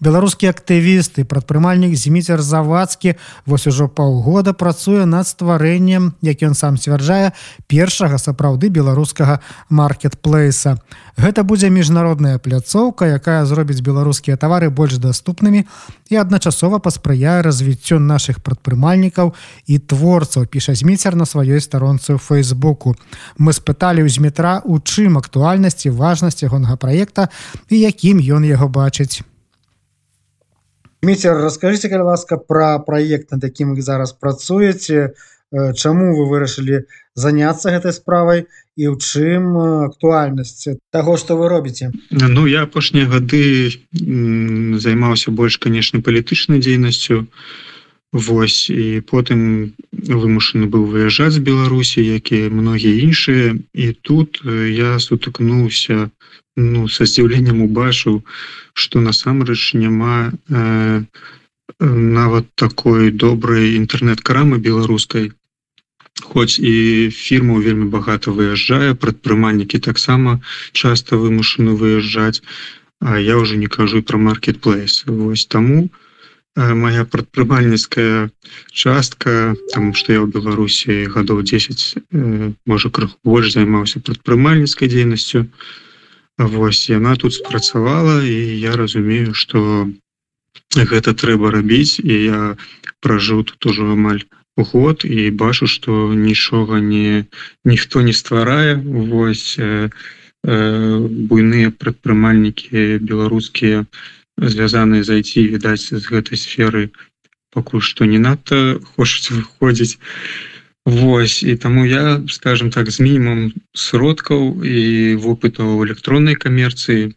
Беларускі актывіст і прадпрымальнік зміцер завадскі вось ужо паўгода працуе над стварэннем як ён сам сцвярджае першага сапраўды беларускага маркетплейса гэта будзе міжнародная пляцоўка якая зробіць беларускія тавары больш даступнымі і адначасова паспрыяе развіццю наших прадпрымальнікаў і творцаў піша зміцер на сваёй старонцы ў фейсбуку мы спыталі ў зметра у чым актуальнасці важнасці гонга праекта і якім ён яго бачыць Міцер расскажите калі ласка про проект над якім вы зараз працуеце чаму вы вырашылі заняться гэтай справай? І ў чым актуальнасць того что вы робіце? Ну я апошнія гады займаўся больш канешне палітычнай дзейнасцю Вось і потым вымушаны быў выязджаць з Беларусі якія многія іншыя. І тут я сутыкнуўся ну са здзіўленнем убачыў что насамрэч няма э, нават такой добрай інтэрнэт-крамы беларускай. Хоць і фірму вельмі багата выязджае прадпрымальнікі таксама часто вымушаны выязджаць А я уже не кажу про маркетплейс Вось таму э, моя прадпрымальніцкая частка там что я ў беларусі гадоў 10 э, можа крыху больш займаўся прадпрымальніцкай дзейнасцю Вось яна тут спрацавала і я разумею, што гэта трэба рабіць і я пражыў тут ужо амаль год і бачу, што нічога не ніхто не стварае. Вось э, э, буйныя прадпрымальнікі беларускія звязаныя зайти відаць з гэтай сферы пакуль што не надта хочуць выходзіць. Вось і таму я скажем так з мінімум сродкаў і вопытаў электроннай камерцыі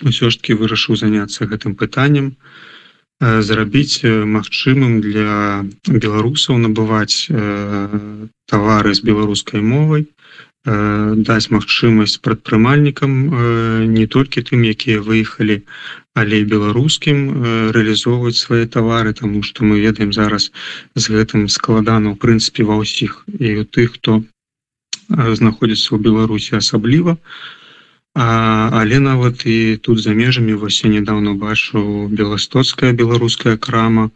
ўсё ж таки вырашыў заняцца гэтым пытаннем зрабіць магчымым для беларусаў набываць тавары з беларускай мовай даць магчымасць прадпрымальнікам не толькі тым якія выехалі але беларускім реалізоўваць свае тавары тому что мы ведаем зараз з гэтым складана ў прынцыпе ва ўсіх. І у тых хто знаходзіцца ў беларусі асабліва. А, але нават і тут за межамі вось я недавно бачу беластоцкая беларуская крама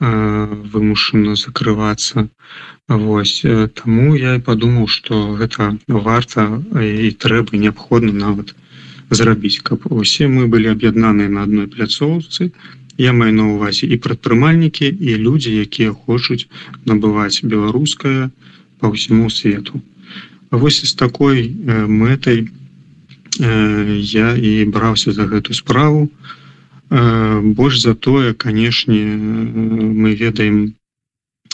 вымушана закрывацца Вось таму я і падумаў што гэта варта і трэба неабходна нават зрабіць каб усе мы былі аб'яднаныя на адной пляцоўцы я маю на увазе і прадпрымальнікі і людзі якія хочуць набываць беларускае по ўсяму свету. Вось з такой мэтай я і браўся за гэту справу больш за тое канешне мы ведаем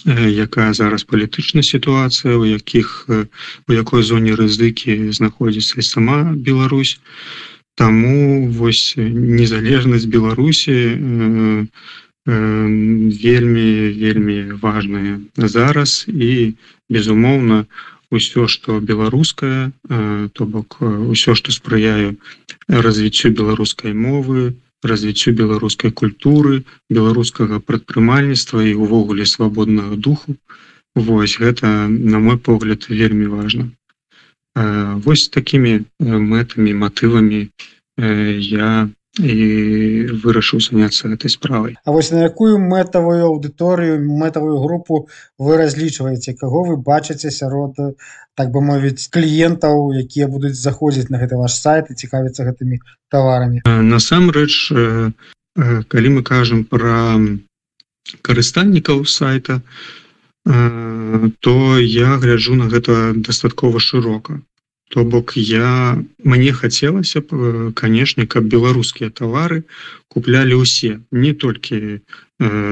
якая зараз палітычная сітуацыя у якіх у якой зоне рызыкі знаходзіцца і сама Беларусь. Таму вось незалежнасць Беларусі э, э, вельмі вельмі важная зараз. І безумоўна ўсё што беларускае э, то бок ўсё што спрыяю развіццю беларускай мовы развіццю беларускай культуры беларускага прадпрымальніцтва і увогуле свабоднага духу. Вось гэта на мой погляд вельмі важно Вось такими мэтамі матывамі я і вырашыў заняцца гэтай справай. А вось на якую мэтавую аўдыторыю мэтавую групу вы разлічваеце? Каго вы бачыце сярод так бы мовіць кліентаў якія будуць заходзіць на гэты ваш сайт і цікавіцца гэтымі таварамі? Насамрэч калі мы кажам про карыстальнікаў сайта то я гляджу на гэта дастаткова шырока то бок я мне хацелася б канешне каб беларускія тавары куплялі ўсе. Не толькі э,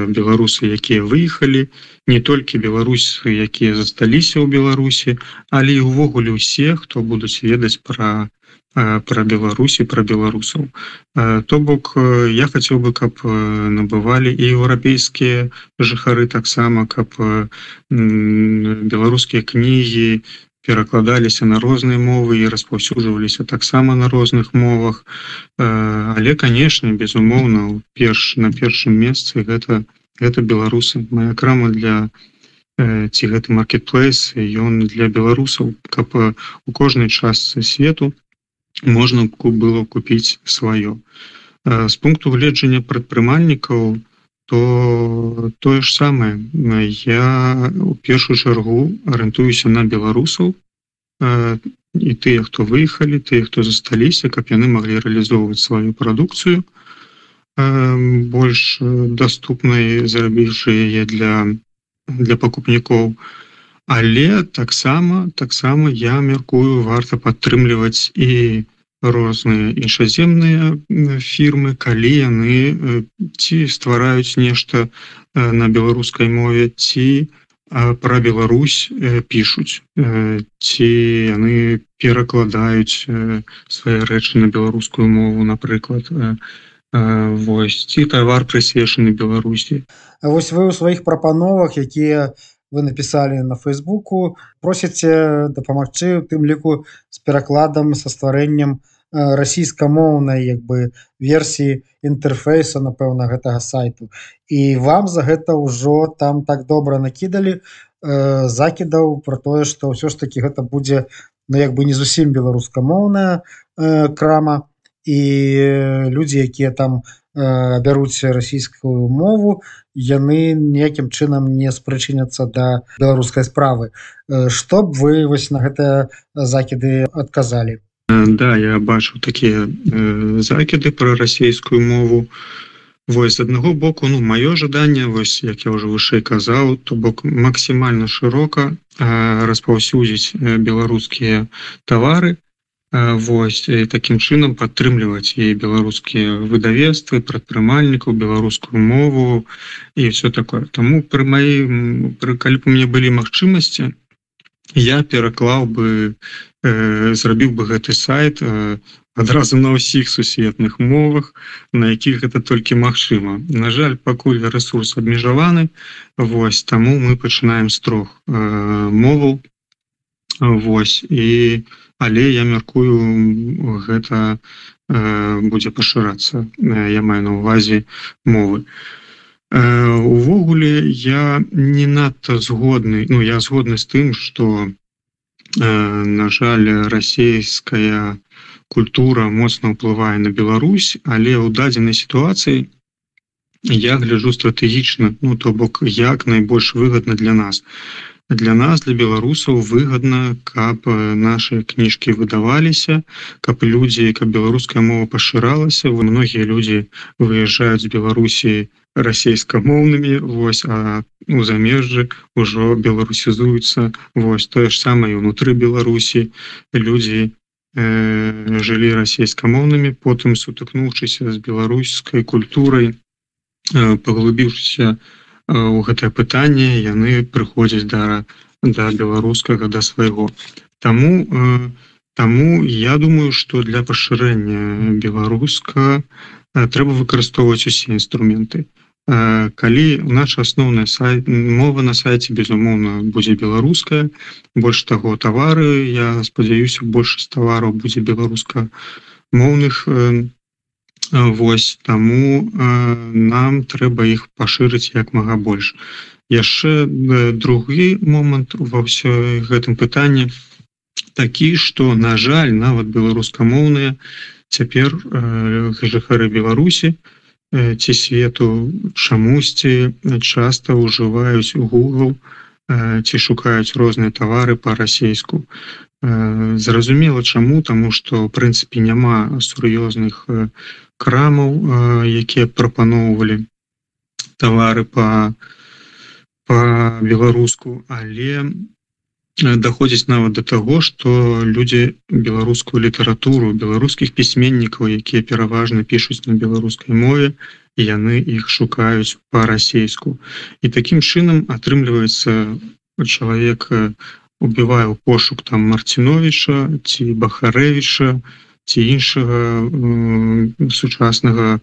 беларусы якія выехалі не толькі беларусы якія засталіся ў беларусі але і увогуле ўсе хто будуць ведаць пра про беларусі про беларусаў. То бок я хацеў бы каб набывалі і еўрапейскія жыхары таксама каб беларускія кнігі перакладаліся на розныя мовы і распаўсюджваліся таксама на розных мовах. Але канешне безумоўна перш на першым месцы гэта гэта беларусы. Моя крама для ці гэты маркетплейс ён для беларусаў каб у кожнай частцы свету можна было купіць сваё. З пункту гледжання прадпрымальнікаў то тое ж самае я у першую чаргу арыентуюся на беларусаў і тыя хто выехалі тыя хто засталіся каб яны маглі рэалізоўваць сваю прадукцыю больш доступнай зарабіўшы яе для для пакупнікоў але таксама таксама я мяркую варта падтрымліваць і розныя іншаземныя фірмы калі яны ці ствараюць нешта на беларускай мове. Ці пра Беларусь пішуць ці яны перакладаюць свае рэчы на беларускую мову напрыклад Вось ці тавар прысвечаны Беларусі вось вы ў сваіх прапановах якія вы написали на фейсбуку просіце дапамагчы у тым ліку з перакладам са стварэннем расійскамоўнай як бы версіі інтэрфейса напэўна гэтага сайту. І вам за гэта ўжо там так добра накідалі э, закідаў про тое што ўсё ж таки гэта будзе ну як бы не зусім беларускамоўная э, крама. І людзі якія там э, бяруць расійскую мову яны ніякім чынам не спрычыняцца да беларускай справы. Што б вы вось на гэтыя закіды адказалі Да я бачу такія э, закіды про расійскую мову. Вось аднаго боку ну маё жаданне вось як я уже вышэй казаў то бок максімальна шырока э, распаўсюдзіць беларускія тавары Вось такім чынам падтрымліваць і беларускія выдавецтвы прадпрымальнікаў беларускую мову і все такое Таму пры маім пры калі б у мне былі магчымасці я пераклаў бы э, зрабіў бы гэты сайт э, адразу на ўсіх сусветных мовах на якіх гэта толькі магчыма. На жаль пакуль ресурс абмежаваны Вось таму мы пачынаем з трох э, моваў. Вось і але я мяркую гэта э, будзе пашырацца. Я маю на увазе мовы. э, увогуле я не надта згодны Ну я згодны з тым что на жаль расійская культура моцна ўплывае на Беларусь але ў дадзенай сітуацыі я гляжу стратэгічна ну то бок як найбольш выгодна для нас. Для нас для беларусаў выгодна каб наши кніжкі выдаваліся каб людзі каб беларуская мова пашыралася. Многія людзі выязджаюць з беларусі расійскамоўнымі Вось а у замежжы ўжо беларусізуюцца Вось тое ж самае унутры Беларусі. Людзі э, жылі расійскамоўнымі потым сутыкнуўшыся з беларускай культурай э, паглыбіўшыся у гэтае пытанне яны прыходзяць да да беларускага да свайго. Таму э, Таму я думаю что для пашырэння беларуска трэба выкарыстоўваць усе інструменты калі наша асноўная сайт мова на сайце безумоўна будзе беларуская. Больш таго тавары я спадзяюся большасць тавараў будзе беларуска моўных Вось таму нам трэба іх пашырыць як мага больш. Яшчэ другі момант ва ўсё гэтым пытанні такі што на жаль нават беларускамоўныя цяпер жыхары беларусі ці свету чамусьці часта ўжываюць Google ці шукаюць розныя тавары па-расейску. Зразумела чаму? Таму што в прынцыпе няма сур'ёзных крамаў якія прапаноўвалі тавары па беларуску але даходзіць нават до таго что людзі беларускую літаратуру беларускіх пісьменнікаў якія пераважна пішуць на беларускай мове яны іх шукаюць по-расейску і таким чынам атрымліваецца чалавек убівае ў пошук там марціновича ці бахарэвича ці іншага сучаснага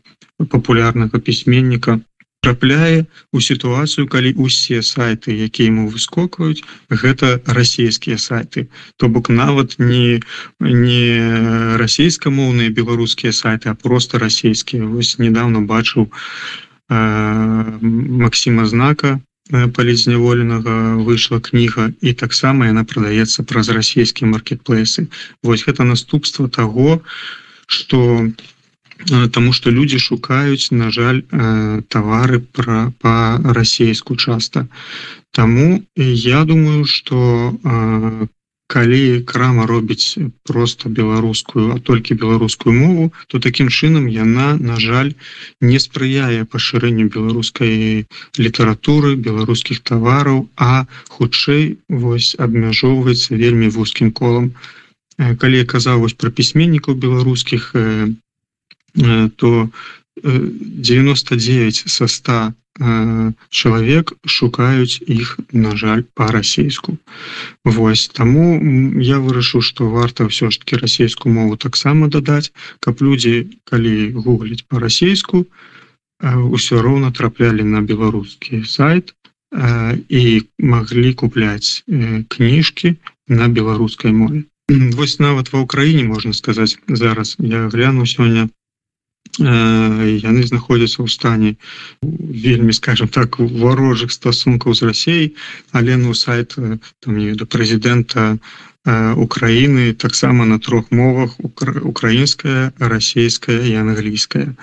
папулярнага пісьменніка трапляе у сітуацыю калі усе сайты якія ему выскокваюць гэта расійскія сайты. То бок нават не не расійскамоўныя беларускія сайты а просто расійскія. Вось недавно бачыў э, Масіма знака палізняволенага выйшла кніга і таксама яна прадаецца праз расійскія маркетплейсы вось гэта наступства того что Таму што людзі шукаюць на жаль тавары пра па-расейску часта Таму я думаю что калі крама робіць просто беларускую а толькі беларускую мову то такім чынам яна на жаль не спрыяе пашырэнню беларускай літаратуры беларускіх тавараў а хутчэй вось абмяжоўваецца вельмі вузкім колам калі я казаў вось пра пісьменнікаў беларускіх то 99 со 100 чалавек шукаюць іх на жаль по-расейску Вось таму я вырашыў што варта ўсё ж таки расійскую мову таксама дадаць каб людзі калі гугліць по-расейску ўсё роўна траплялі на беларускі сайт і маглі купляць кніжкі на беларускай мове. Вось нават ва ўкраіне можна сказаць зараз. Я гляну сёння яны знаходзяцца ў стане вельмі скажем так варожых стасункаў з рассей але ну сайт там не да прэзідэнта Украіны таксама на трох мовах украінская расійская і англійская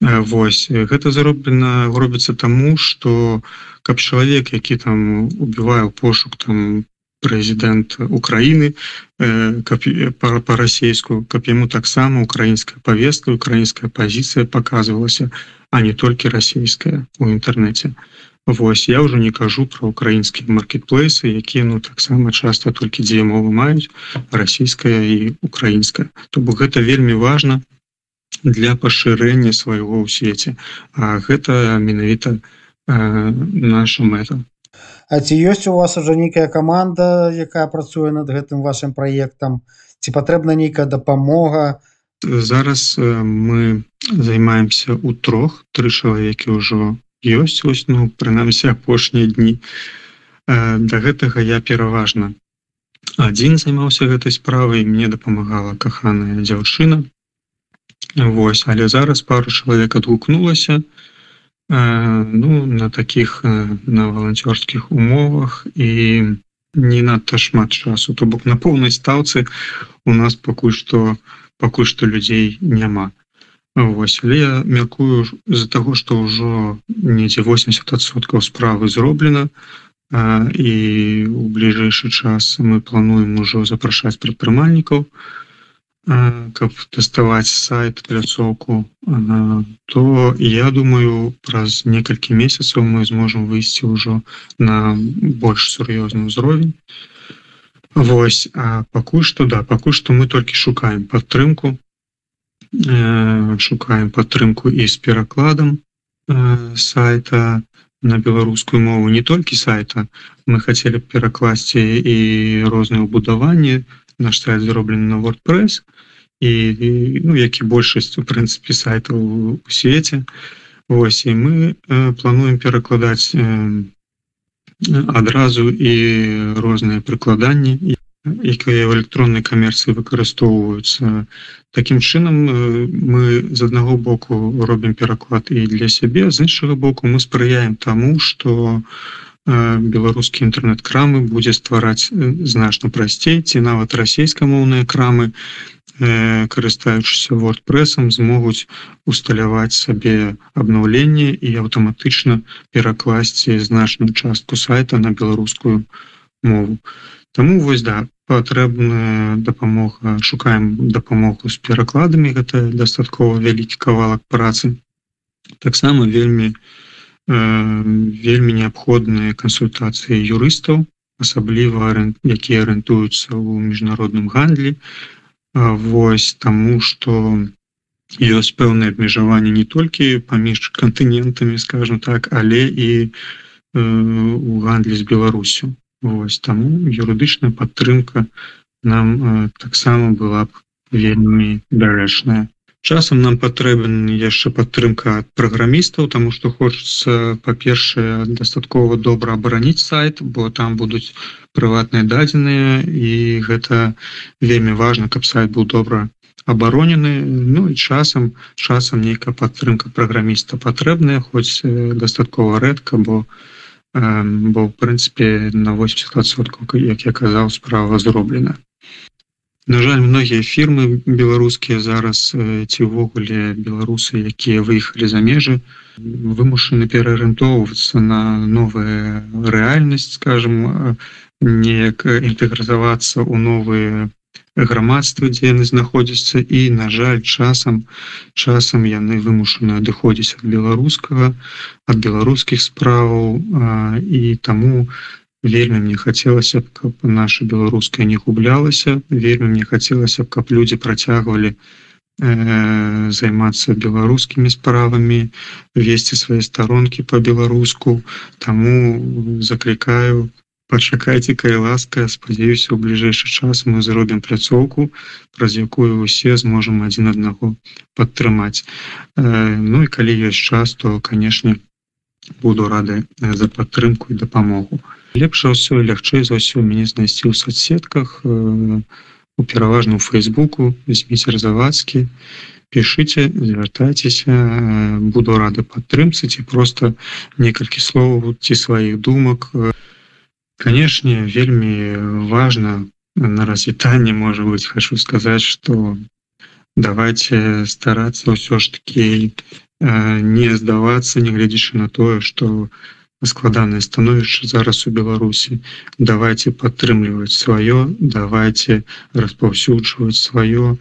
Вось гэта зароблена робіцца таму что каб чалавек які там убівае пошук там прэзідэнт Украіны па-расейску, каб яму таксама украінская павестка, украінская пазіцыя паказвалася, а не толькі расійская у інтэрнэце. Вось я ўжо не кажу пра украінскія маркетплейсы, якія ну таксама часта толькі дзе мовы маюць расійская і украінская. То бок гэта вельмі важна для пашырэння свайго ў свеце. А гэта менавіта э, наша мэта. А ці ёсць у вас уже нейкая команда якая працуе над гэтым вашим праектам? Ці патрэбна нейкая дапамога? Зараз мы займаемся у трох тры чалавекі ўжо ёсць ось ну прынамсі апошнія дні. Да гэтага я пераважна адзін займаўся гэтай справай мне дапамагала каханая дзяўчына. Вось але зараз пару чалавек адгукнулася ну на таких на волонцёрскіх умовах і не надта шмат часу то бок на поўнай стаўцы у нас пакуль што пакуль што людзей няма. Вось. Але я мяркую з-за таго што ўжо недзе 80соткаў справы зроблена і у бліжэйшы час мы плануем ужо запрашаць прадпрымальнікаў. то каб тэставаць сайт пляцоўку то я думаю праз некалькі месяцаў мы зможам выйсці ўжо на больш сур'ёзны ўзровень Вось а пакуль што да пакуль што мы толькі шукаем падтрымку шукаем падтрымку і з перакладам сайта на беларускую мову. Не толькі сайта. Мы хацелі перакласці і розныя ўбудаванні наш сайт зроблены на wordpress і, ну як і большасць у прынцыпе сайтаў у свеце Вось і мы э, плануем перакладаць э, адразу і розныя прыкладанні якія в электроннай камерцыі выкарыстоўваюцца Такім чынам э, мы з аднаго боку робім пераклад і для сябе з іншага боку мы спрыяем таму что у беларускія інтэрнэт-крамы будзе ствараць значна прасцей ці нават расійскамоўныя крамы карыстаючыся wordпрэсам змогуць усталяваць сабе абнаўленне і аўтаматычна перакласці значную частку сайта на беларускую мову. Таму вось да патрэбная дапамога шукаем дапамогу з перакладамі гэта дастаткова вялікі кавалак працы. Таксама вельмі вельмі неабходныя кансультацыі юрыстаў асабліва якія арыентуюцца ў міжнародным гандлі. Вось таму что ёсць пэўнае абмежаванне не толькі паміж кантынентамі скажем так але і у гандлі з Беларусю Вось таму юрыдычная падтрымка нам таксама была б вельмі дарэчная часам нам патрэбен яшчэ падтрымка ад праграмістаў тому что хочется па-першае дастаткова добра абараніць сайт бо там будуць прыватныя дадзеныя і гэта вельмі важно каб сайт был добра абаронены Ну і часам часам нейкая падтрымка праграміста патрэбная хоць дастаткова рэдка бо бо ў прынцыпе на 80%, як я казаў, справа зроблена. На жаль, многія фірмы беларускія зараз ці ўвогуле беларусы, якія выехалі за межы, вымушаны пераарыентоўвацца на новая рэальнасць, скажем, неяк інтэгразавацца ў новыя грамадства дзе яны знаходзяцца. І на жаль часам часам яны вымушаны адыходзіць ад беларускага ад беларускіх справаў і таму вельмі мне хацелася б каб наша беларуская не гублялася. Вельмі мне хацелася б каб людзі працягвалі э, займацца беларускімі справамі весці свае старонкі по-беларуску таму заклікаю пачакайце калі ласка спадзяюся у бліжэйшы час мы зробім пляцоўку праз якую усе зможам адзін аднаго падтрымаць. Ну і калі ёсць час то канешне буду рады за падтрымку і дапамогу лепш ўсё лягчэй за ўсё мяне знайсці ў соцсетках у пераважным фейсбуку зміцер завадскі пішыце звяртайцеся буду рады падтрымцы ці просто некалькі словаў ці сваіх думак. У канешне вельмі важно на развітанне можа быть хочу сказаць что давайте стараться ўсё ж таки не здавацца негледзячы на тое что складанае становішча зараз у беларусі. Давайте падтрымліваць сваё давайте распаўсюджваць сваё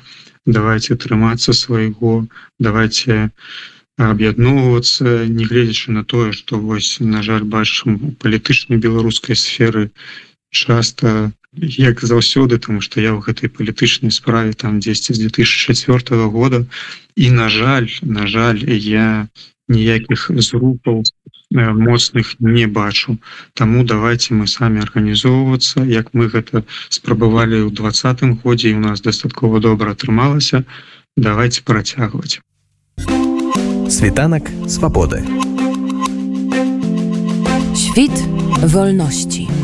давайте трымацца свайго давайте аб'ядноўвацца негледзячы на тое што вось на жаль бачым у палітычнай беларускай сферы часто як заўсёды тому что я ў гэтай палітычнай справе там 10 з 2004 года. І на жаль на жаль я ніякіх зрупаў моцных не бачу Таму давайте мы самі арганізоўвацца як мы гэта спрабавалі ў двадцатым годзе і у нас дастаткова добра атрымалася давайте працягваць Світанак свабоды. Świt wolności.